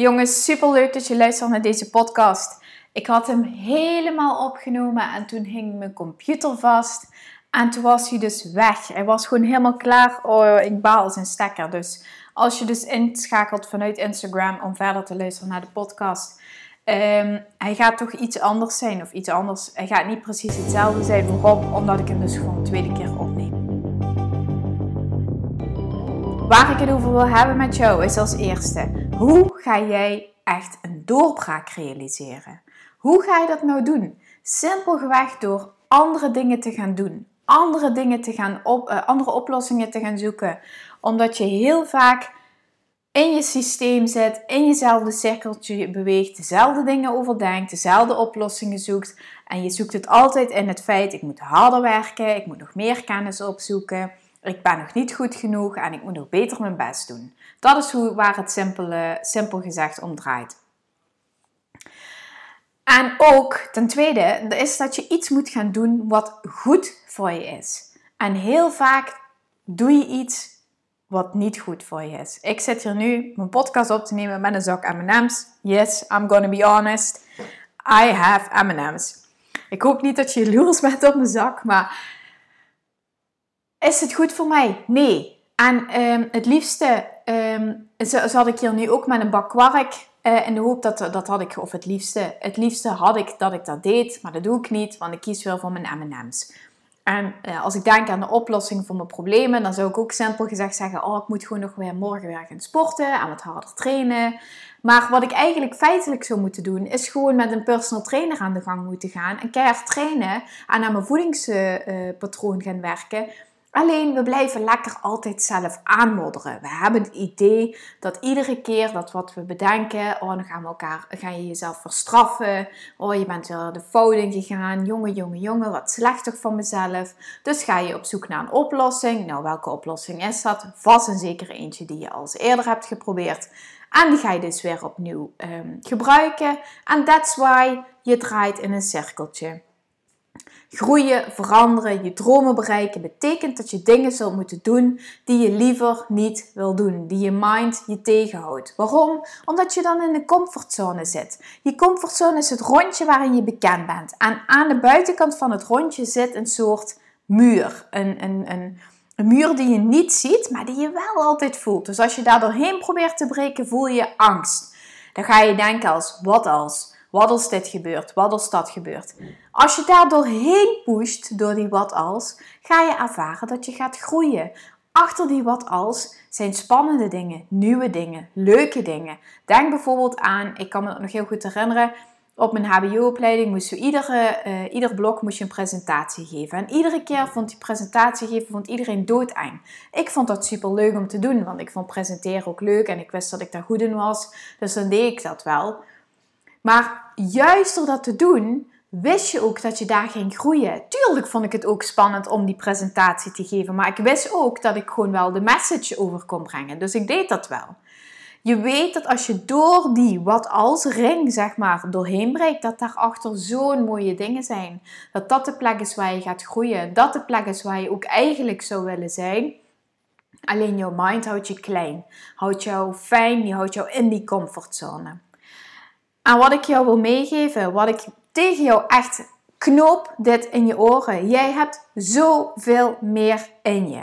Jongens, super leuk dat je luistert naar deze podcast. Ik had hem helemaal opgenomen en toen hing mijn computer vast. En toen was hij dus weg. Hij was gewoon helemaal klaar. Oh, ik baal zijn stekker. Dus als je dus inschakelt vanuit Instagram om verder te luisteren naar de podcast. Um, hij gaat toch iets anders zijn of iets anders. Hij gaat niet precies hetzelfde zijn. Waarom? Omdat ik hem dus gewoon een tweede keer opneem. Waar ik het over wil hebben met jou is als eerste: hoe ga jij echt een doorbraak realiseren? Hoe ga je dat nou doen? Simpelweg door andere dingen te gaan doen, andere dingen te gaan op, uh, andere oplossingen te gaan zoeken, omdat je heel vaak in je systeem zit, in jezelfde cirkeltje beweegt, dezelfde dingen overdenkt, dezelfde oplossingen zoekt. En je zoekt het altijd in het feit: ik moet harder werken, ik moet nog meer kennis opzoeken ik ben nog niet goed genoeg en ik moet nog beter mijn best doen. Dat is hoe, waar het simpel, gezegd om draait. En ook ten tweede is dat je iets moet gaan doen wat goed voor je is. En heel vaak doe je iets wat niet goed voor je is. Ik zit hier nu mijn podcast op te nemen met een zak M&M's. Yes, I'm gonna be honest. I have M&M's. Ik hoop niet dat je jaloers bent op mijn zak, maar is het goed voor mij? Nee. En um, het liefste um, zat ik hier nu ook met een bak kwark. Uh, in de hoop dat, dat had ik, of het liefste, het liefste had ik dat ik dat deed. Maar dat doe ik niet, want ik kies wel voor mijn M&M's. En uh, als ik denk aan de oplossing voor mijn problemen, dan zou ik ook simpel gezegd zeggen: Oh, ik moet gewoon nog weer morgen weer gaan sporten en wat harder trainen. Maar wat ik eigenlijk feitelijk zou moeten doen, is gewoon met een personal trainer aan de gang moeten gaan. En keihard trainen en aan mijn voedingspatroon gaan werken. Alleen we blijven lekker altijd zelf aanmodderen. We hebben het idee dat iedere keer dat wat we bedenken, oh dan gaan we elkaar, ga je jezelf verstraffen. Oh je bent weer de fout in gegaan. Jongen, jongen, jongen, wat slecht toch van mezelf. Dus ga je op zoek naar een oplossing. Nou, welke oplossing is dat? Vast en zeker eentje die je al eerder hebt geprobeerd. En die ga je dus weer opnieuw um, gebruiken. En that's why je draait in een cirkeltje. Groeien, veranderen, je dromen bereiken betekent dat je dingen zult moeten doen die je liever niet wil doen, die je mind je tegenhoudt. Waarom? Omdat je dan in de comfortzone zit. Je comfortzone is het rondje waarin je bekend bent. En aan de buitenkant van het rondje zit een soort muur. Een, een, een, een muur die je niet ziet, maar die je wel altijd voelt. Dus als je daar doorheen probeert te breken, voel je angst. Dan ga je denken als, wat als? Wat als dit gebeurt? Wat als dat gebeurt? Als je daar doorheen pusht, door die wat als, ga je ervaren dat je gaat groeien. Achter die wat als zijn spannende dingen, nieuwe dingen, leuke dingen. Denk bijvoorbeeld aan, ik kan me nog heel goed herinneren, op mijn HBO-opleiding moest je iedere, uh, ieder blok moest je een presentatie geven. En iedere keer vond die presentatie geven vond iedereen doodeng. Ik vond dat super leuk om te doen, want ik vond presenteren ook leuk en ik wist dat ik daar goed in was. Dus dan deed ik dat wel. Maar juist door dat te doen, wist je ook dat je daar ging groeien. Tuurlijk vond ik het ook spannend om die presentatie te geven, maar ik wist ook dat ik gewoon wel de message over kon brengen. Dus ik deed dat wel. Je weet dat als je door die wat als ring, zeg maar, doorheen breekt, dat daarachter zo'n mooie dingen zijn. Dat dat de plek is waar je gaat groeien. Dat de plek is waar je ook eigenlijk zou willen zijn. Alleen jouw mind houdt je klein, houdt jou fijn, die houdt jou in die comfortzone. En wat ik jou wil meegeven, wat ik tegen jou echt knoop dit in je oren. Jij hebt zoveel meer in je.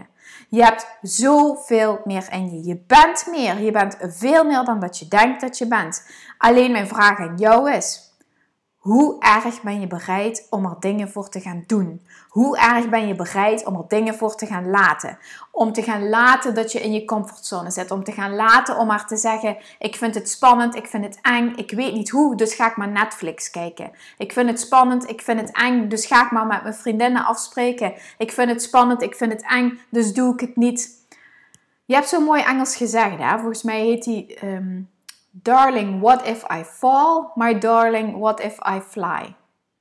Je hebt zoveel meer in je. Je bent meer. Je bent veel meer dan dat je denkt dat je bent. Alleen mijn vraag aan jou is: hoe erg ben je bereid om er dingen voor te gaan doen? Hoe erg ben je bereid om er dingen voor te gaan laten? Om te gaan laten dat je in je comfortzone zit. Om te gaan laten om maar te zeggen: Ik vind het spannend, ik vind het eng, ik weet niet hoe, dus ga ik maar Netflix kijken. Ik vind het spannend, ik vind het eng, dus ga ik maar met mijn vriendinnen afspreken. Ik vind het spannend, ik vind het eng, dus doe ik het niet. Je hebt zo mooi Engels gezegd, hè? volgens mij heet die. Ehm, Darling, what if I fall? My darling, what if I fly?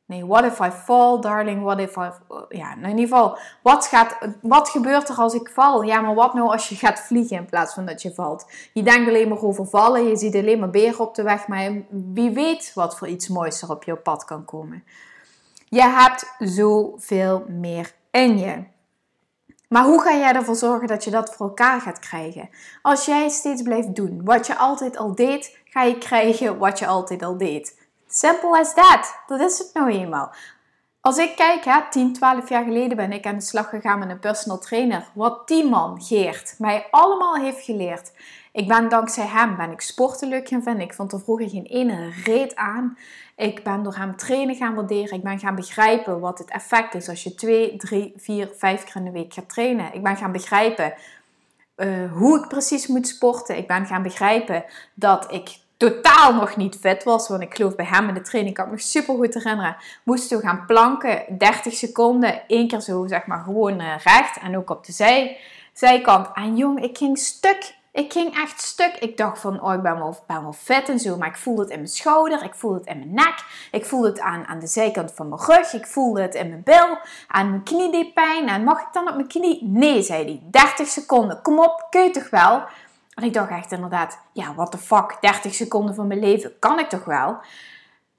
Nee, what if I fall, darling, what if I... Ja, in ieder geval, wat, gaat, wat gebeurt er als ik val? Ja, maar wat nou als je gaat vliegen in plaats van dat je valt? Je denkt alleen maar over vallen, je ziet alleen maar beren op de weg, maar wie weet wat voor iets moois er op jouw pad kan komen. Je hebt zoveel meer in je. Maar hoe ga jij ervoor zorgen dat je dat voor elkaar gaat krijgen? Als jij steeds blijft doen wat je altijd al deed, ga je krijgen wat je altijd al deed. Simple as that. Dat is het nou eenmaal. Als ik kijk, hè, 10, 12 jaar geleden ben ik aan de slag gegaan met een personal trainer. Wat die man, Geert, mij allemaal heeft geleerd. Ik ben dankzij hem ben ik sporten leuk gaan vinden. Ik vond er vroeger geen ene reet aan. Ik ben door hem trainen gaan waarderen. Ik ben gaan begrijpen wat het effect is als je 2, 3, 4, 5 keer in de week gaat trainen. Ik ben gaan begrijpen uh, hoe ik precies moet sporten. Ik ben gaan begrijpen dat ik totaal nog niet fit was. Want ik geloof bij hem in de training, ik kan me nog super goed herinneren. Moesten we gaan planken, 30 seconden, één keer zo zeg maar gewoon uh, recht en ook op de zij, zijkant. En jong, ik ging stuk. Ik ging echt stuk. Ik dacht van, oh, ik ben wel, ben wel vet en zo. Maar ik voelde het in mijn schouder. Ik voelde het in mijn nek. Ik voelde het aan, aan de zijkant van mijn rug. Ik voelde het in mijn bil. Aan mijn knie deed pijn. En mag ik dan op mijn knie? Nee, zei hij. 30 seconden. Kom op, kun je toch wel? En ik dacht echt inderdaad, ja, what the fuck. 30 seconden van mijn leven kan ik toch wel?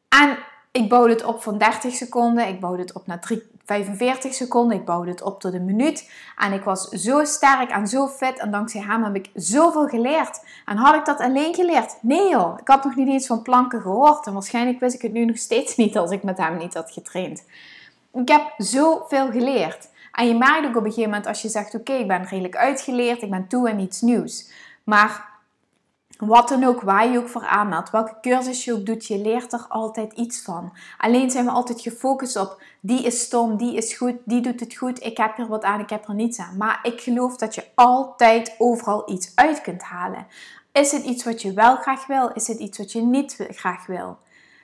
En ik bouwde het op van 30 seconden. Ik bouwde het op naar 3, 45 seconden. Ik bouwde het op tot een minuut. En ik was zo sterk en zo fit. En dankzij hem heb ik zoveel geleerd. En had ik dat alleen geleerd? Nee joh. Ik had nog niet eens van planken gehoord. En waarschijnlijk wist ik het nu nog steeds niet als ik met hem niet had getraind. Ik heb zoveel geleerd. En je merkt ook op een gegeven moment als je zegt: Oké, ik ben redelijk uitgeleerd. Ik ben toe aan iets nieuws. Maar wat dan ook, waar je ook voor aanmeldt, welke cursus je ook doet, je leert er altijd iets van. Alleen zijn we altijd gefocust op die is stom, die is goed, die doet het goed, ik heb er wat aan, ik heb er niets aan. Maar ik geloof dat je altijd overal iets uit kunt halen. Is het iets wat je wel graag wil? Is het iets wat je niet graag wil?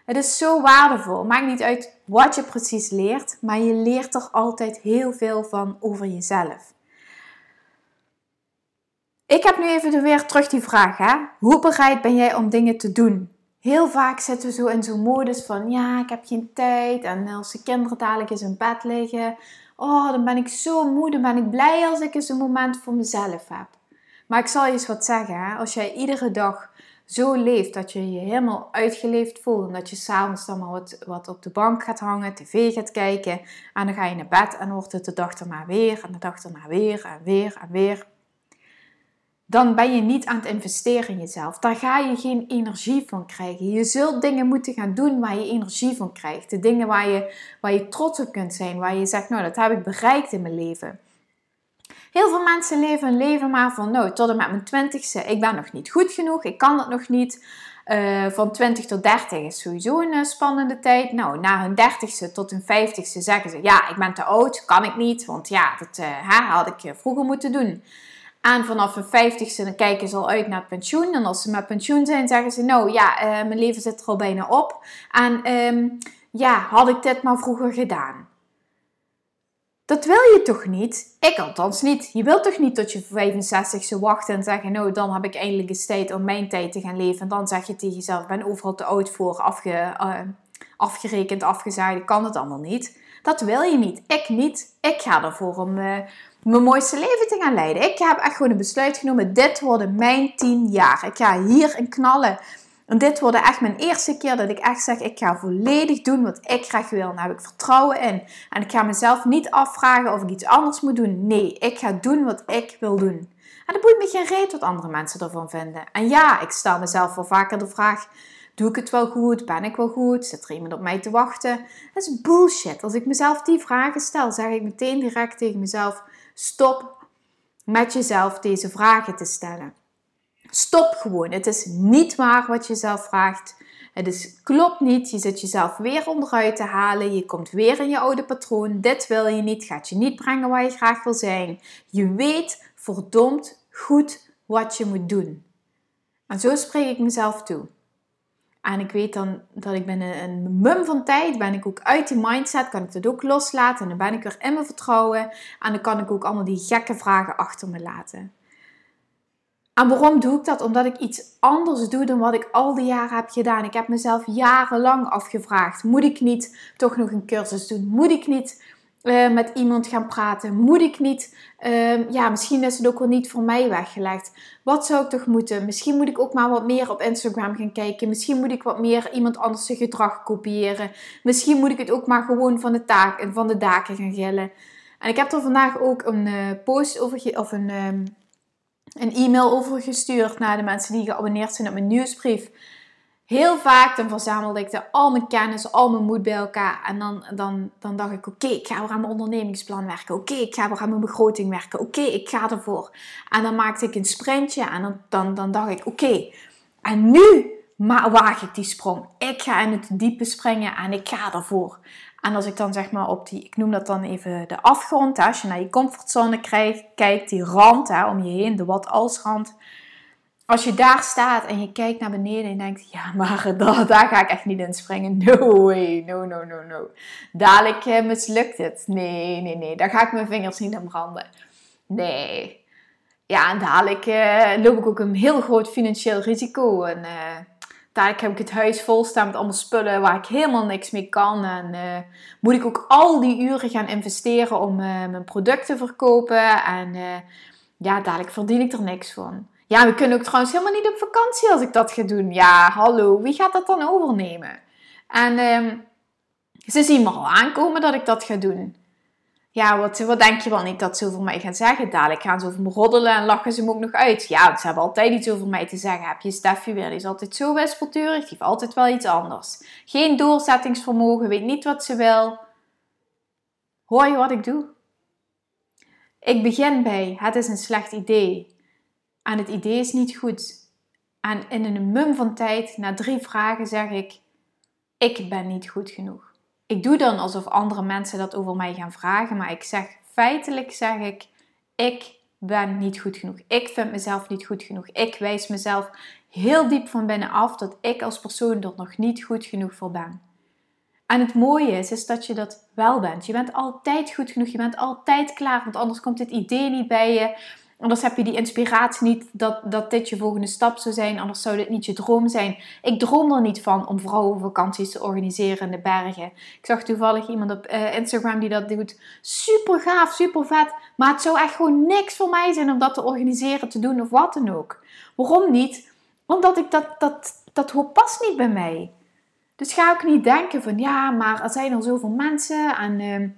Het is zo waardevol. Maakt niet uit wat je precies leert, maar je leert er altijd heel veel van over jezelf. Ik heb nu even weer terug die vraag. Hè? Hoe bereid ben jij om dingen te doen? Heel vaak zitten we zo in zo'n modus van ja, ik heb geen tijd. En als de kinderen dadelijk eens in bed liggen, oh, dan ben ik zo moe. Dan ben ik blij als ik eens een moment voor mezelf heb. Maar ik zal je eens wat zeggen. Hè? Als jij iedere dag zo leeft dat je je helemaal uitgeleefd voelt. En dat je s'avonds dan maar wat, wat op de bank gaat hangen, tv gaat kijken. En dan ga je naar bed en wordt het de dag erna weer. En de dag erna weer en weer en weer dan ben je niet aan het investeren in jezelf. Daar ga je geen energie van krijgen. Je zult dingen moeten gaan doen waar je energie van krijgt. De dingen waar je, waar je trots op kunt zijn. Waar je zegt, nou dat heb ik bereikt in mijn leven. Heel veel mensen leven een leven maar van, nou tot en met mijn twintigste, ik ben nog niet goed genoeg, ik kan het nog niet. Uh, van 20 tot 30 is sowieso een uh, spannende tijd. Nou, na hun 30ste tot hun 50ste zeggen ze: Ja, ik ben te oud, kan ik niet. Want ja, dat uh, had ik vroeger moeten doen. En vanaf hun vijftigste dan kijken ze al uit naar het pensioen. En als ze met pensioen zijn, zeggen ze: Nou ja, uh, mijn leven zit er al bijna op. En um, ja, had ik dit maar vroeger gedaan. Dat wil je toch niet? Ik althans niet. Je wilt toch niet tot je 65ste wachten en zeggen: Nou, dan heb ik eindelijk eens tijd om mijn tijd te gaan leven. En dan zeg je tegen jezelf: Ik ben overal te oud voor, afge, uh, afgerekend, afgezaaid. Ik kan het allemaal niet. Dat wil je niet. Ik niet. Ik ga ervoor om. Uh, mijn mooiste leven te gaan leiden. Ik heb echt gewoon een besluit genomen. Dit worden mijn tien jaar. Ik ga hier een knallen. En dit wordt echt mijn eerste keer dat ik echt zeg: ik ga volledig doen wat ik graag wil. Daar heb ik vertrouwen in. En ik ga mezelf niet afvragen of ik iets anders moet doen. Nee, ik ga doen wat ik wil doen. En dat boeit me geen reet wat andere mensen ervan vinden. En ja, ik stel mezelf wel vaker de vraag: doe ik het wel goed? Ben ik wel goed? Zit er iemand op mij te wachten? Dat is bullshit. Als ik mezelf die vragen stel, zeg ik meteen direct tegen mezelf Stop met jezelf deze vragen te stellen. Stop gewoon. Het is niet waar wat je zelf vraagt. Het is, klopt niet. Je zit jezelf weer onderuit te halen. Je komt weer in je oude patroon. Dit wil je niet. Gaat je niet brengen waar je graag wil zijn. Je weet verdomd goed wat je moet doen. En zo spreek ik mezelf toe. En ik weet dan dat ik binnen een mum van tijd ben ik ook uit die mindset, kan ik dat ook loslaten. En dan ben ik weer in mijn vertrouwen. En dan kan ik ook allemaal die gekke vragen achter me laten. En waarom doe ik dat? Omdat ik iets anders doe dan wat ik al die jaren heb gedaan. Ik heb mezelf jarenlang afgevraagd: moet ik niet toch nog een cursus doen? Moet ik niet uh, met iemand gaan praten? Moet ik niet, uh, ja, misschien is het ook wel niet voor mij weggelegd. Wat zou ik toch moeten? Misschien moet ik ook maar wat meer op Instagram gaan kijken. Misschien moet ik wat meer iemand anders zijn gedrag kopiëren. Misschien moet ik het ook maar gewoon van de, taak, van de daken gaan gillen. En ik heb er vandaag ook een uh, post over, of een, um, een e-mail over gestuurd naar de mensen die geabonneerd zijn op mijn nieuwsbrief. Heel vaak dan verzamelde ik de, al mijn kennis, al mijn moed bij elkaar. En dan, dan, dan dacht ik, oké, ik ga weer aan mijn ondernemingsplan werken. Oké, ik ga weer aan mijn begroting werken. Oké, ik ga ervoor. En dan maakte ik een sprintje en dan, dan, dan dacht ik, oké, en nu waag ik die sprong. Ik ga in het diepe springen en ik ga ervoor. En als ik dan zeg maar op die, ik noem dat dan even de afgrond, hè, als je naar je comfortzone kijkt, die rand hè, om je heen, de wat-als rand als je daar staat en je kijkt naar beneden en denkt, ja, maar daar, ga ik echt niet in springen. No way, no, no, no, no. Dadelijk eh, mislukt het. Nee, nee, nee, daar ga ik mijn vingers niet aan branden. Nee. Ja, en dadelijk uh, loop ik ook een heel groot financieel risico. En uh, dadelijk heb ik het huis vol staan met allemaal spullen waar ik helemaal niks mee kan. En uh, moet ik ook al die uren gaan investeren om mijn product te verkopen. En ja, dadelijk verdien ik er niks van. Ja, we kunnen ook trouwens helemaal niet op vakantie als ik dat ga doen. Ja, hallo, wie gaat dat dan overnemen? En um, ze zien me al aankomen dat ik dat ga doen. Ja, wat, wat denk je wel niet dat ze over mij gaan zeggen? Dadelijk gaan ze over me roddelen en lachen ze me ook nog uit. Ja, ze hebben altijd iets over mij te zeggen. Heb je Steffi weer? Die is altijd zo wispelturig. Die heeft altijd wel iets anders. Geen doorzettingsvermogen, weet niet wat ze wil. Hoor je wat ik doe? Ik begin bij, het is een slecht idee. En het idee is niet goed. En in een mum van tijd, na drie vragen, zeg ik: Ik ben niet goed genoeg. Ik doe dan alsof andere mensen dat over mij gaan vragen, maar ik zeg feitelijk: zeg ik, Ik ben niet goed genoeg. Ik vind mezelf niet goed genoeg. Ik wijs mezelf heel diep van binnen af dat ik als persoon er nog niet goed genoeg voor ben. En het mooie is, is dat je dat wel bent. Je bent altijd goed genoeg. Je bent altijd klaar, want anders komt dit idee niet bij je. Anders heb je die inspiratie niet dat, dat dit je volgende stap zou zijn. Anders zou dit niet je droom zijn. Ik droom er niet van om vrouwenvakanties te organiseren in de bergen. Ik zag toevallig iemand op uh, Instagram die dat doet. Super gaaf, super vet. Maar het zou echt gewoon niks voor mij zijn om dat te organiseren, te doen of wat dan ook. Waarom niet? Omdat ik dat, dat, dat past niet bij mij. Dus ga ook niet denken van ja, maar er zijn er zoveel mensen en... Uh,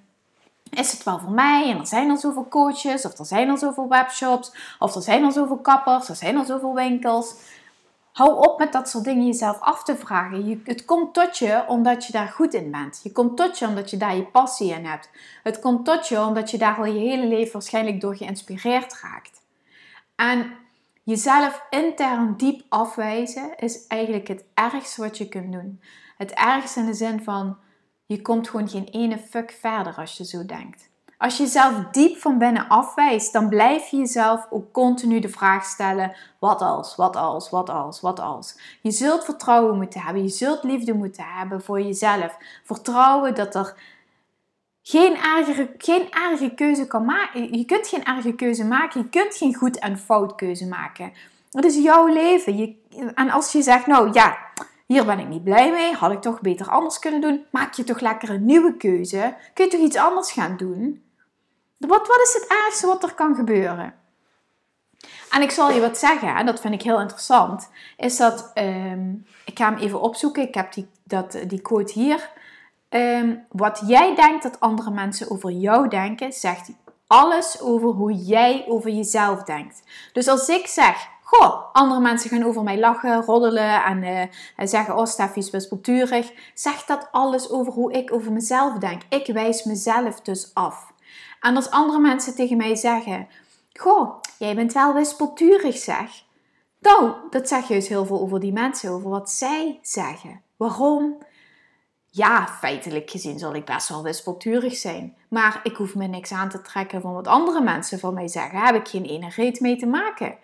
is het wel voor mij? En er zijn al zoveel coaches, of er zijn al zoveel webshops, of er zijn al zoveel kappers, er zijn al zoveel winkels. Hou op met dat soort dingen jezelf af te vragen. Je, het komt tot je omdat je daar goed in bent. Je komt tot je omdat je daar je passie in hebt. Het komt tot je omdat je daar al je hele leven waarschijnlijk door geïnspireerd raakt. En jezelf intern diep afwijzen is eigenlijk het ergste wat je kunt doen. Het ergste in de zin van je komt gewoon geen ene fuck verder als je zo denkt. Als je jezelf diep van binnen afwijst, dan blijf je jezelf ook continu de vraag stellen: wat als, wat als, wat als, wat als. Je zult vertrouwen moeten hebben, je zult liefde moeten hebben voor jezelf. Vertrouwen dat er geen ergere, geen erge keuze kan maken. Je kunt geen erge keuze maken, je kunt geen goed en fout keuze maken. Het is jouw leven. Je, en als je zegt, nou ja, hier ben ik niet blij mee, had ik toch beter anders kunnen doen. Maak je toch lekker een nieuwe keuze? Kun je toch iets anders gaan doen? Wat, wat is het ergste wat er kan gebeuren? En ik zal je wat zeggen, en dat vind ik heel interessant, is dat, ehm, ik ga hem even opzoeken, ik heb die, dat, die quote hier. Ehm, wat jij denkt dat andere mensen over jou denken, zegt alles over hoe jij over jezelf denkt. Dus als ik zeg, Goh, andere mensen gaan over mij lachen, roddelen en uh, zeggen: Oh, Steffi is wispelturig. Zegt dat alles over hoe ik over mezelf denk? Ik wijs mezelf dus af. En als andere mensen tegen mij zeggen: Goh, jij bent wel wispelturig, zeg. Nou, dat zegt juist heel veel over die mensen, over wat zij zeggen. Waarom? Ja, feitelijk gezien zal ik best wel wispelturig zijn. Maar ik hoef me niks aan te trekken van wat andere mensen van mij zeggen. Daar heb ik geen ene reet mee te maken.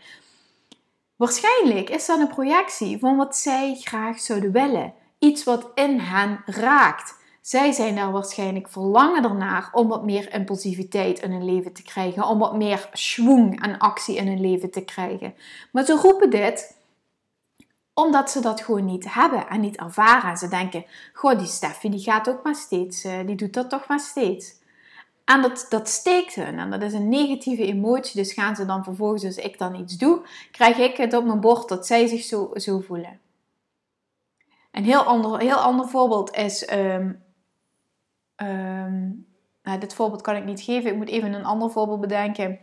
Waarschijnlijk is dat een projectie van wat zij graag zouden willen. Iets wat in hen raakt. Zij zijn daar waarschijnlijk verlangen ernaar om wat meer impulsiviteit in hun leven te krijgen, om wat meer schwung en actie in hun leven te krijgen. Maar ze roepen dit omdat ze dat gewoon niet hebben en niet ervaren. En ze denken, goh, die Steffi die gaat ook maar steeds, eh, die doet dat toch maar steeds. En dat, dat steekt hun. En dat is een negatieve emotie. Dus gaan ze dan vervolgens, als ik dan iets doe, krijg ik het op mijn bord dat zij zich zo, zo voelen. Een heel ander, heel ander voorbeeld is. Um, nou, dit voorbeeld kan ik niet geven. Ik moet even een ander voorbeeld bedenken.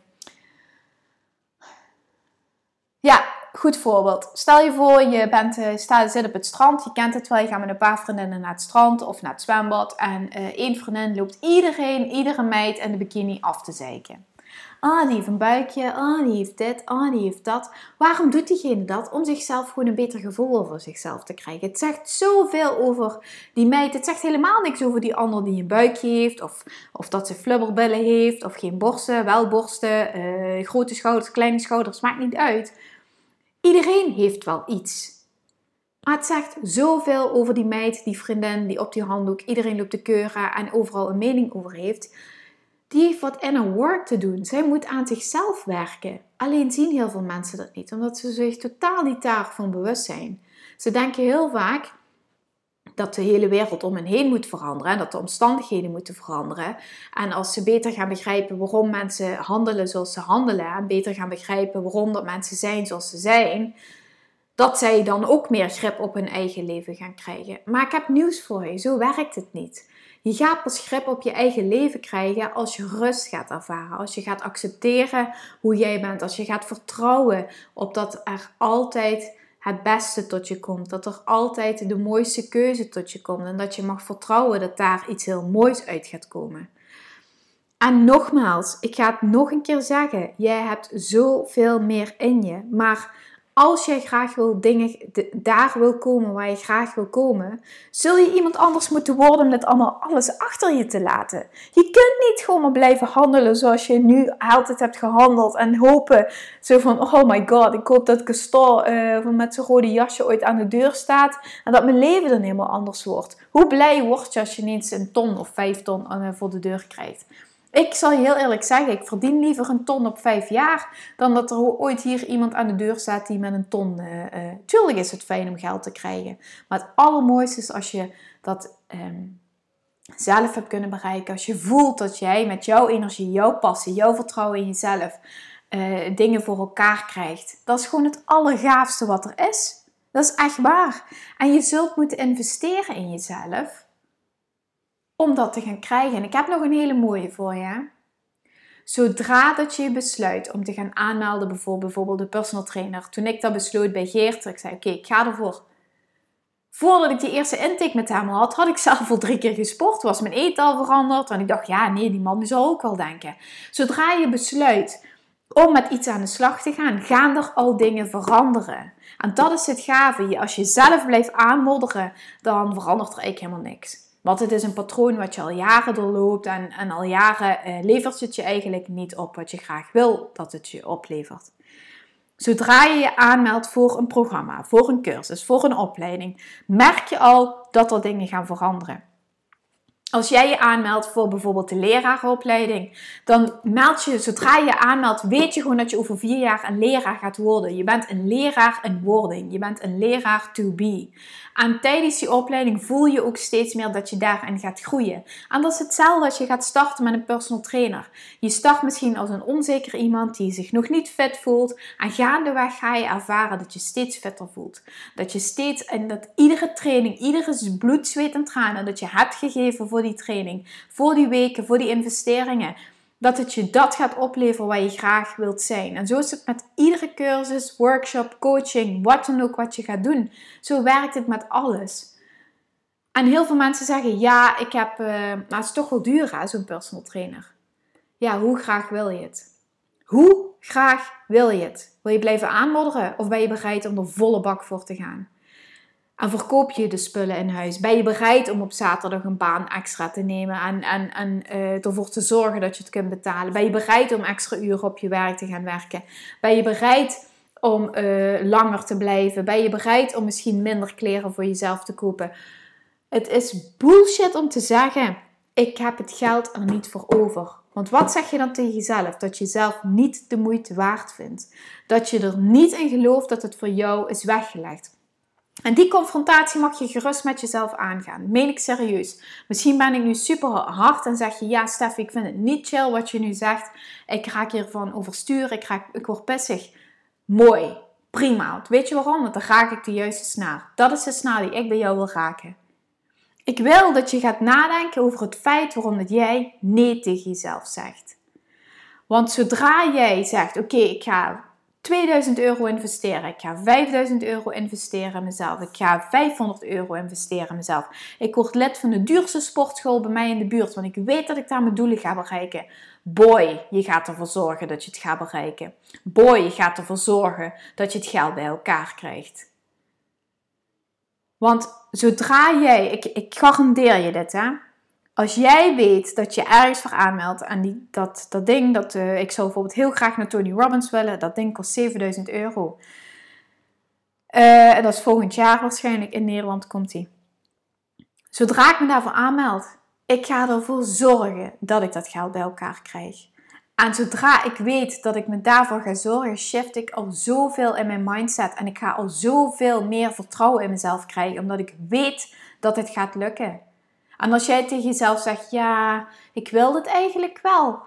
Ja, goed voorbeeld. Stel je voor, je bent, uh, staat, zit op het strand. Je kent het wel. Je gaat met een paar vriendinnen naar het strand of naar het zwembad. En uh, één vriendin loopt iedereen, iedere meid in de bikini af te zeiken. Ah, die heeft een buikje. Ah, die heeft dit. Ah, die heeft dat. Waarom doet diegene dat? Om zichzelf gewoon een beter gevoel over zichzelf te krijgen. Het zegt zoveel over die meid. Het zegt helemaal niks over die ander die een buikje heeft. Of, of dat ze flubberbillen heeft. Of geen borsten, wel borsten. Uh, grote schouders, kleine schouders. Maakt niet uit. Iedereen heeft wel iets. Maar het zegt zoveel over die meid, die vriendin, die op die handdoek iedereen loopt te keuren en overal een mening over heeft die heeft wat inner work te doen. Zij moet aan zichzelf werken. Alleen zien heel veel mensen dat niet, omdat ze zich totaal niet daarvan bewust zijn. Ze denken heel vaak dat de hele wereld om hen heen moet veranderen, dat de omstandigheden moeten veranderen. En als ze beter gaan begrijpen waarom mensen handelen zoals ze handelen, en beter gaan begrijpen waarom dat mensen zijn zoals ze zijn, dat zij dan ook meer grip op hun eigen leven gaan krijgen. Maar ik heb nieuws voor je, zo werkt het niet. Je gaat pas grip op je eigen leven krijgen als je rust gaat ervaren. Als je gaat accepteren hoe jij bent. Als je gaat vertrouwen op dat er altijd het beste tot je komt. Dat er altijd de mooiste keuze tot je komt. En dat je mag vertrouwen dat daar iets heel moois uit gaat komen. En nogmaals, ik ga het nog een keer zeggen. Jij hebt zoveel meer in je. Maar als jij graag wil dingen, daar wil komen waar je graag wil komen, zul je iemand anders moeten worden om allemaal alles achter je te laten. Je kunt niet gewoon maar blijven handelen zoals je nu altijd hebt gehandeld en hopen zo van, oh my god, ik hoop dat Gaston uh, met zijn rode jasje ooit aan de deur staat en dat mijn leven dan helemaal anders wordt. Hoe blij word je als je ineens een ton of vijf ton uh, voor de deur krijgt? Ik zal je heel eerlijk zeggen, ik verdien liever een ton op vijf jaar dan dat er ooit hier iemand aan de deur staat die met een ton. Uh, uh, tuurlijk is het fijn om geld te krijgen, maar het allermooiste is als je dat ehm, zelf hebt kunnen bereiken. Als je voelt dat jij met jouw energie, jouw passie, jouw vertrouwen in jezelf uh, dingen voor elkaar krijgt. Dat is gewoon het allergaafste wat er is. Dat is echt waar. En je zult moeten investeren in jezelf om dat te gaan krijgen. En ik heb nog een hele mooie voor je. Zodra dat je besluit om te gaan aanmelden voor bijvoorbeeld de personal trainer. Toen ik dat besloot bij Geert, ik zei oké, ik ga ervoor. Voordat ik die eerste intake met hem had, had ik zelf al drie keer gesport. Was mijn eten al veranderd. En ik dacht, ja nee, die man die zal ook wel denken. Zodra je besluit om met iets aan de slag te gaan, gaan er al dingen veranderen. En dat is het gave. Als je zelf blijft aanmodderen, dan verandert er eigenlijk helemaal niks. Want het is een patroon wat je al jaren doorloopt en, en al jaren uh, levert het je eigenlijk niet op wat je graag wil dat het je oplevert. Zodra je je aanmeldt voor een programma, voor een cursus, voor een opleiding, merk je al dat er dingen gaan veranderen. Als jij je aanmeldt voor bijvoorbeeld de leraaropleiding, dan meld je, zodra je je aanmeldt, weet je gewoon dat je over vier jaar een leraar gaat worden. Je bent een leraar in wording. Je bent een leraar to be. En tijdens die opleiding voel je ook steeds meer dat je daarin gaat groeien. En dat is hetzelfde als je gaat starten met een personal trainer. Je start misschien als een onzeker iemand die zich nog niet fit voelt. En gaandeweg ga je ervaren dat je steeds fitter voelt. Dat je steeds, en dat iedere training, iedere bloed, zweet en tranen dat je hebt gegeven voor die training, voor die weken, voor die investeringen dat het je dat gaat opleveren waar je graag wilt zijn. En zo is het met iedere cursus, workshop, coaching, wat dan ook wat je gaat doen. Zo werkt het met alles. En heel veel mensen zeggen, ja, ik heb, maar het is toch wel duur zo'n personal trainer. Ja, hoe graag wil je het? Hoe graag wil je het? Wil je blijven aanmodderen of ben je bereid om er volle bak voor te gaan? En verkoop je de spullen in huis? Ben je bereid om op zaterdag een baan extra te nemen en, en, en uh, ervoor te zorgen dat je het kunt betalen? Ben je bereid om extra uren op je werk te gaan werken? Ben je bereid om uh, langer te blijven? Ben je bereid om misschien minder kleren voor jezelf te kopen? Het is bullshit om te zeggen: ik heb het geld er niet voor over. Want wat zeg je dan tegen jezelf? Dat je zelf niet de moeite waard vindt. Dat je er niet in gelooft dat het voor jou is weggelegd. En die confrontatie mag je gerust met jezelf aangaan. Meen ik serieus. Misschien ben ik nu super hard en zeg je: Ja, Stef, ik vind het niet chill wat je nu zegt. Ik raak hiervan overstuur. Ik, raak, ik word pissig. Mooi. Prima. Weet je waarom? Want dan raak ik de juiste snaar. Dat is de snaar die ik bij jou wil raken. Ik wil dat je gaat nadenken over het feit waarom dat jij nee tegen jezelf zegt. Want zodra jij zegt: Oké, ik ga 2000 euro investeren. Ik ga 5000 euro investeren in mezelf. Ik ga 500 euro investeren in mezelf. Ik word lid van de duurste sportschool bij mij in de buurt, want ik weet dat ik daar mijn doelen ga bereiken. Boy, je gaat ervoor zorgen dat je het gaat bereiken. Boy, je gaat ervoor zorgen dat je het geld bij elkaar krijgt. Want zodra jij, ik, ik garandeer je dit hè, als jij weet dat je ergens voor aanmeldt en die, dat, dat ding, dat, uh, ik zou bijvoorbeeld heel graag naar Tony Robbins willen, dat ding kost 7000 euro. Uh, en dat is volgend jaar waarschijnlijk in Nederland komt die. Zodra ik me daarvoor aanmeld, ik ga ervoor zorgen dat ik dat geld bij elkaar krijg. En zodra ik weet dat ik me daarvoor ga zorgen, shift ik al zoveel in mijn mindset. En ik ga al zoveel meer vertrouwen in mezelf krijgen, omdat ik weet dat het gaat lukken. En als jij tegen jezelf zegt, ja, ik wil dit eigenlijk wel.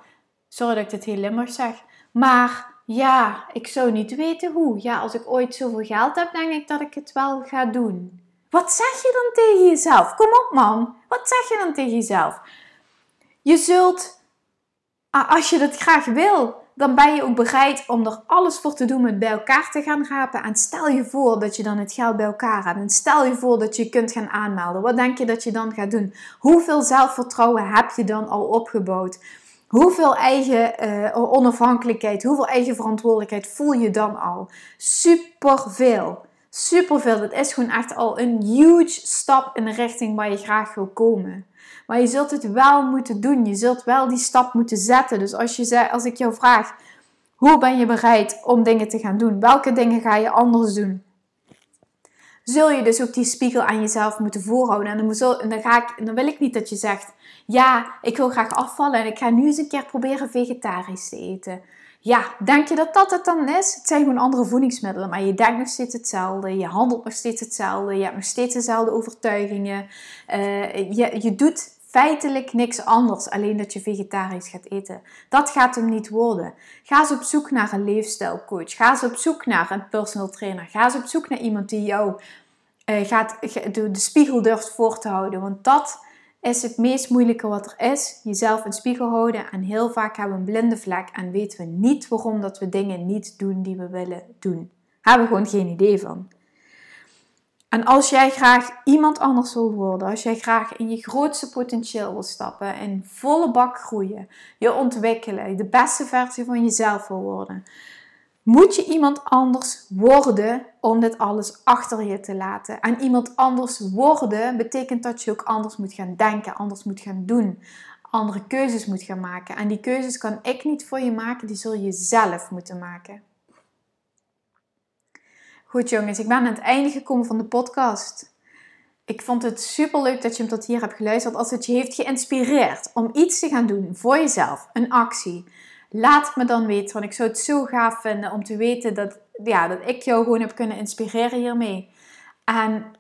Sorry dat ik dit heel limmer zeg. Maar ja, ik zou niet weten hoe. Ja, als ik ooit zoveel geld heb, denk ik dat ik het wel ga doen. Wat zeg je dan tegen jezelf? Kom op man. Wat zeg je dan tegen jezelf? Je zult, als je dat graag wil, dan ben je ook bereid om er alles voor te doen om het bij elkaar te gaan rapen. En stel je voor dat je dan het geld bij elkaar hebt. En stel je voor dat je kunt gaan aanmelden. Wat denk je dat je dan gaat doen? Hoeveel zelfvertrouwen heb je dan al opgebouwd? Hoeveel eigen uh, onafhankelijkheid, hoeveel eigen verantwoordelijkheid voel je dan al? Superveel. Superveel. Dat is gewoon echt al een huge stap in de richting waar je graag wil komen. Maar je zult het wel moeten doen. Je zult wel die stap moeten zetten. Dus als, je, als ik jou vraag, hoe ben je bereid om dingen te gaan doen? Welke dingen ga je anders doen? Zul je dus ook die spiegel aan jezelf moeten voorhouden. En dan, dan, ga ik, dan wil ik niet dat je zegt, ja, ik wil graag afvallen en ik ga nu eens een keer proberen vegetarisch te eten. Ja, denk je dat dat het dan is? Het zijn gewoon andere voedingsmiddelen, maar je denkt nog steeds hetzelfde. Je handelt nog steeds hetzelfde. Je hebt nog steeds dezelfde overtuigingen. Uh, je, je doet feitelijk niks anders, alleen dat je vegetarisch gaat eten. Dat gaat hem niet worden. Ga eens op zoek naar een leefstijlcoach. Ga eens op zoek naar een personal trainer. Ga eens op zoek naar iemand die jou uh, gaat, de, de spiegel durft voor te houden. Want dat is het meest moeilijke wat er is. Jezelf in spiegel houden. En heel vaak hebben we een blinde vlek en weten we niet waarom dat we dingen niet doen die we willen doen. Hebben we gewoon geen idee van. En als jij graag iemand anders wil worden, als jij graag in je grootste potentieel wil stappen, in volle bak groeien, je ontwikkelen, de beste versie van jezelf wil worden, moet je iemand anders worden om dit alles achter je te laten. En iemand anders worden betekent dat je ook anders moet gaan denken, anders moet gaan doen, andere keuzes moet gaan maken. En die keuzes kan ik niet voor je maken, die zul je zelf moeten maken. Goed jongens, ik ben aan het einde gekomen van de podcast. Ik vond het super leuk dat je hem tot hier hebt geluisterd. Als het je heeft geïnspireerd om iets te gaan doen voor jezelf, een actie, laat het me dan weten. Want ik zou het zo gaaf vinden om te weten dat, ja, dat ik jou gewoon heb kunnen inspireren hiermee. En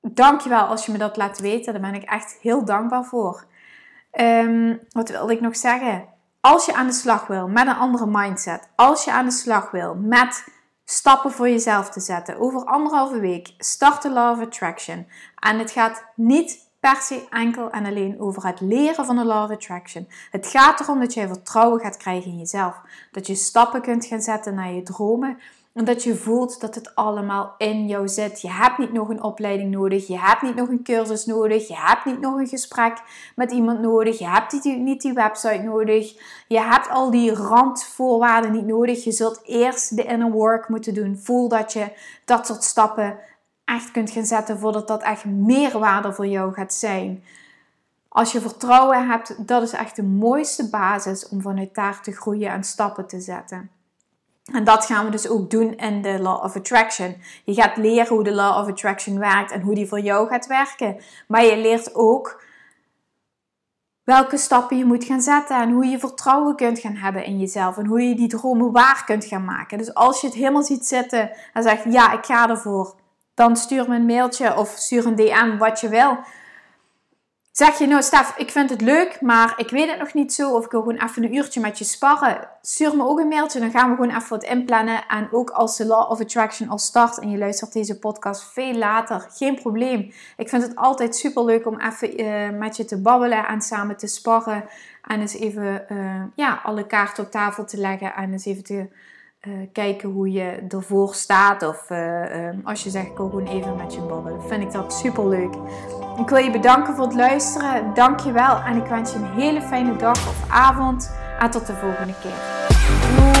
dankjewel als je me dat laat weten. Daar ben ik echt heel dankbaar voor. Um, wat wilde ik nog zeggen? Als je aan de slag wil met een andere mindset, als je aan de slag wil met stappen voor jezelf te zetten. Over anderhalve week start de Law of Attraction. En het gaat niet per se enkel en alleen over het leren van de Law of Attraction. Het gaat erom dat jij vertrouwen gaat krijgen in jezelf. Dat je stappen kunt gaan zetten naar je dromen. En dat je voelt dat het allemaal in jou zit. Je hebt niet nog een opleiding nodig. Je hebt niet nog een cursus nodig. Je hebt niet nog een gesprek met iemand nodig. Je hebt niet die website nodig. Je hebt al die randvoorwaarden niet nodig. Je zult eerst de inner work moeten doen. Voel dat je dat soort stappen echt kunt gaan zetten voordat dat echt meerwaarde voor jou gaat zijn. Als je vertrouwen hebt, dat is echt de mooiste basis om vanuit daar te groeien en stappen te zetten. En dat gaan we dus ook doen in de Law of Attraction. Je gaat leren hoe de Law of Attraction werkt en hoe die voor jou gaat werken. Maar je leert ook welke stappen je moet gaan zetten en hoe je vertrouwen kunt gaan hebben in jezelf en hoe je die dromen waar kunt gaan maken. Dus als je het helemaal ziet zitten en zegt ja, ik ga ervoor, dan stuur me een mailtje of stuur een DM wat je wil. Zeg je nou, Stef, ik vind het leuk, maar ik weet het nog niet zo. Of ik wil gewoon even een uurtje met je sparren. Stuur me ook een mailtje, dan gaan we gewoon even wat inplannen. En ook als de Law of Attraction al start en je luistert deze podcast veel later, geen probleem. Ik vind het altijd super leuk om even uh, met je te babbelen en samen te sparren. En eens even uh, ja, alle kaarten op tafel te leggen en eens even te eh, kijken hoe je ervoor staat. Of eh, ehm, als je zegt, ik wil gewoon even met je babbelen. Vind ik dat super leuk. Ik wil je bedanken voor het luisteren. Dank je wel. En ik wens je een hele fijne dag of avond. En tot de volgende keer.